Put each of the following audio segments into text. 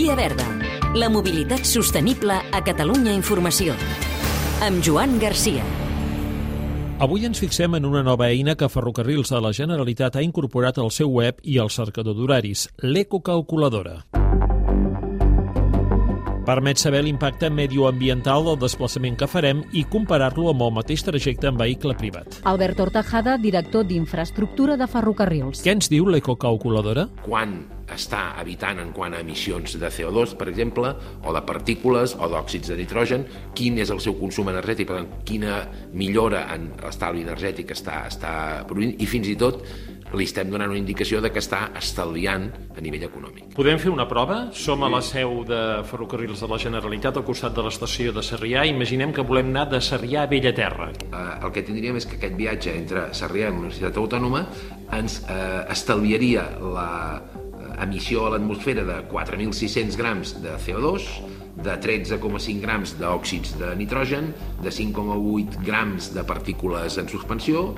Via Verda. La mobilitat sostenible a Catalunya Informació. Amb Joan Garcia. Avui ens fixem en una nova eina que Ferrocarrils de la Generalitat ha incorporat al seu web i al cercador d'horaris, l'ecocalculadora. Permet saber l'impacte medioambiental del desplaçament que farem i comparar-lo amb el mateix trajecte en vehicle privat. Albert Ortajada, director d'Infraestructura de Ferrocarrils. Què ens diu l'ecocalculadora? Quan està evitant en quant a emissions de CO2, per exemple, o de partícules o d'òxids de nitrogen, quin és el seu consum energètic, per tant, quina millora en l'estalvi energètic està, està produint, i fins i tot li estem donant una indicació de que està estalviant a nivell econòmic. Podem fer una prova? Som a la seu de Ferrocarrils de la Generalitat, al costat de l'estació de Sarrià. Imaginem que volem anar de Sarrià a Bellaterra. Eh, el que tindríem és que aquest viatge entre Sarrià i la Universitat Autònoma ens eh, estalviaria la eh, emissió a l'atmosfera de 4.600 grams de CO2, de 13,5 grams d'òxids de nitrogen, de 5,8 grams de partícules en suspensió,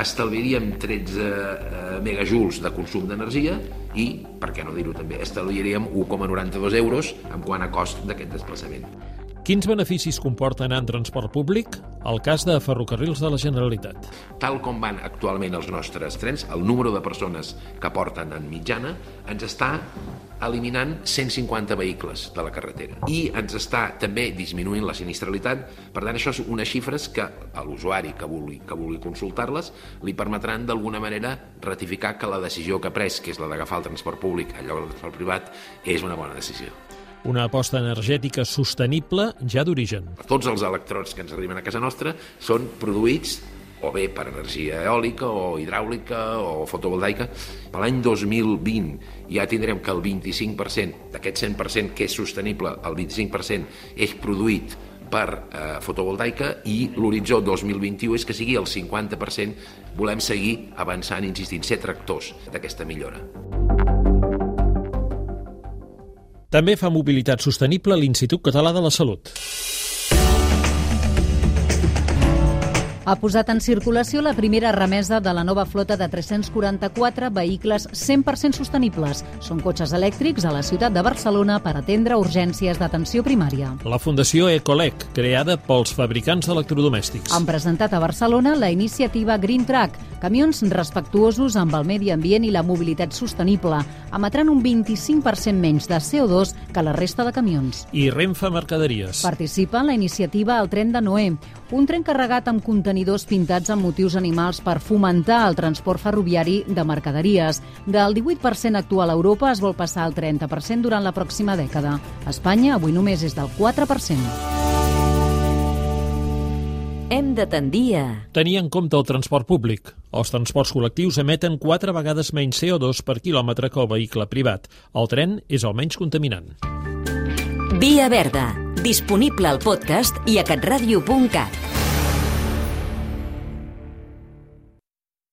estalviaríem 13 eh, megajoules de consum d'energia i, per què no dir-ho també, estalviaríem 1,92 euros en quant a cost d'aquest desplaçament. Quins beneficis comporta anar en transport públic? El cas de Ferrocarrils de la Generalitat. Tal com van actualment els nostres trens, el número de persones que porten en mitjana ens està eliminant 150 vehicles de la carretera i ens està també disminuint la sinistralitat. Per tant, això són unes xifres que a l'usuari que vulgui, que vulgui consultar-les li permetran d'alguna manera ratificar que la decisió que ha pres, que és la d'agafar el transport públic en lloc del transport privat, és una bona decisió. Una aposta energètica sostenible ja d'origen. Tots els electrods que ens arriben a casa nostra són produïts o bé per energia eòlica o hidràulica o fotovoltaica. Per l'any 2020 ja tindrem que el 25% d'aquest 100% que és sostenible, el 25% és produït per eh, fotovoltaica i l'horitzó 2021 és que sigui el 50%. Volem seguir avançant, insistint, ser tractors d'aquesta millora. També fa mobilitat sostenible l'Institut Català de la Salut. Ha posat en circulació la primera remesa de la nova flota de 344 vehicles 100% sostenibles. Són cotxes elèctrics a la ciutat de Barcelona per atendre urgències d'atenció primària. La Fundació Ecolec, creada pels fabricants d'electrodomèstics. Han presentat a Barcelona la iniciativa Green Track, camions respectuosos amb el medi ambient i la mobilitat sostenible, emetran un 25% menys de CO2 que la resta de camions. I Renfe Mercaderies. Participa en la iniciativa El tren de Noé, un tren carregat amb contenidors pintats amb motius animals per fomentar el transport ferroviari de mercaderies. Del 18% actual a Europa es vol passar al 30% durant la pròxima dècada. A Espanya avui només és del 4%. Hem de tendir a... Tenir en compte el transport públic. Els transports col·lectius emeten quatre vegades menys CO2 per quilòmetre que el vehicle privat. El tren és el menys contaminant. Via Verda, disponible al podcast i a catradio.cat.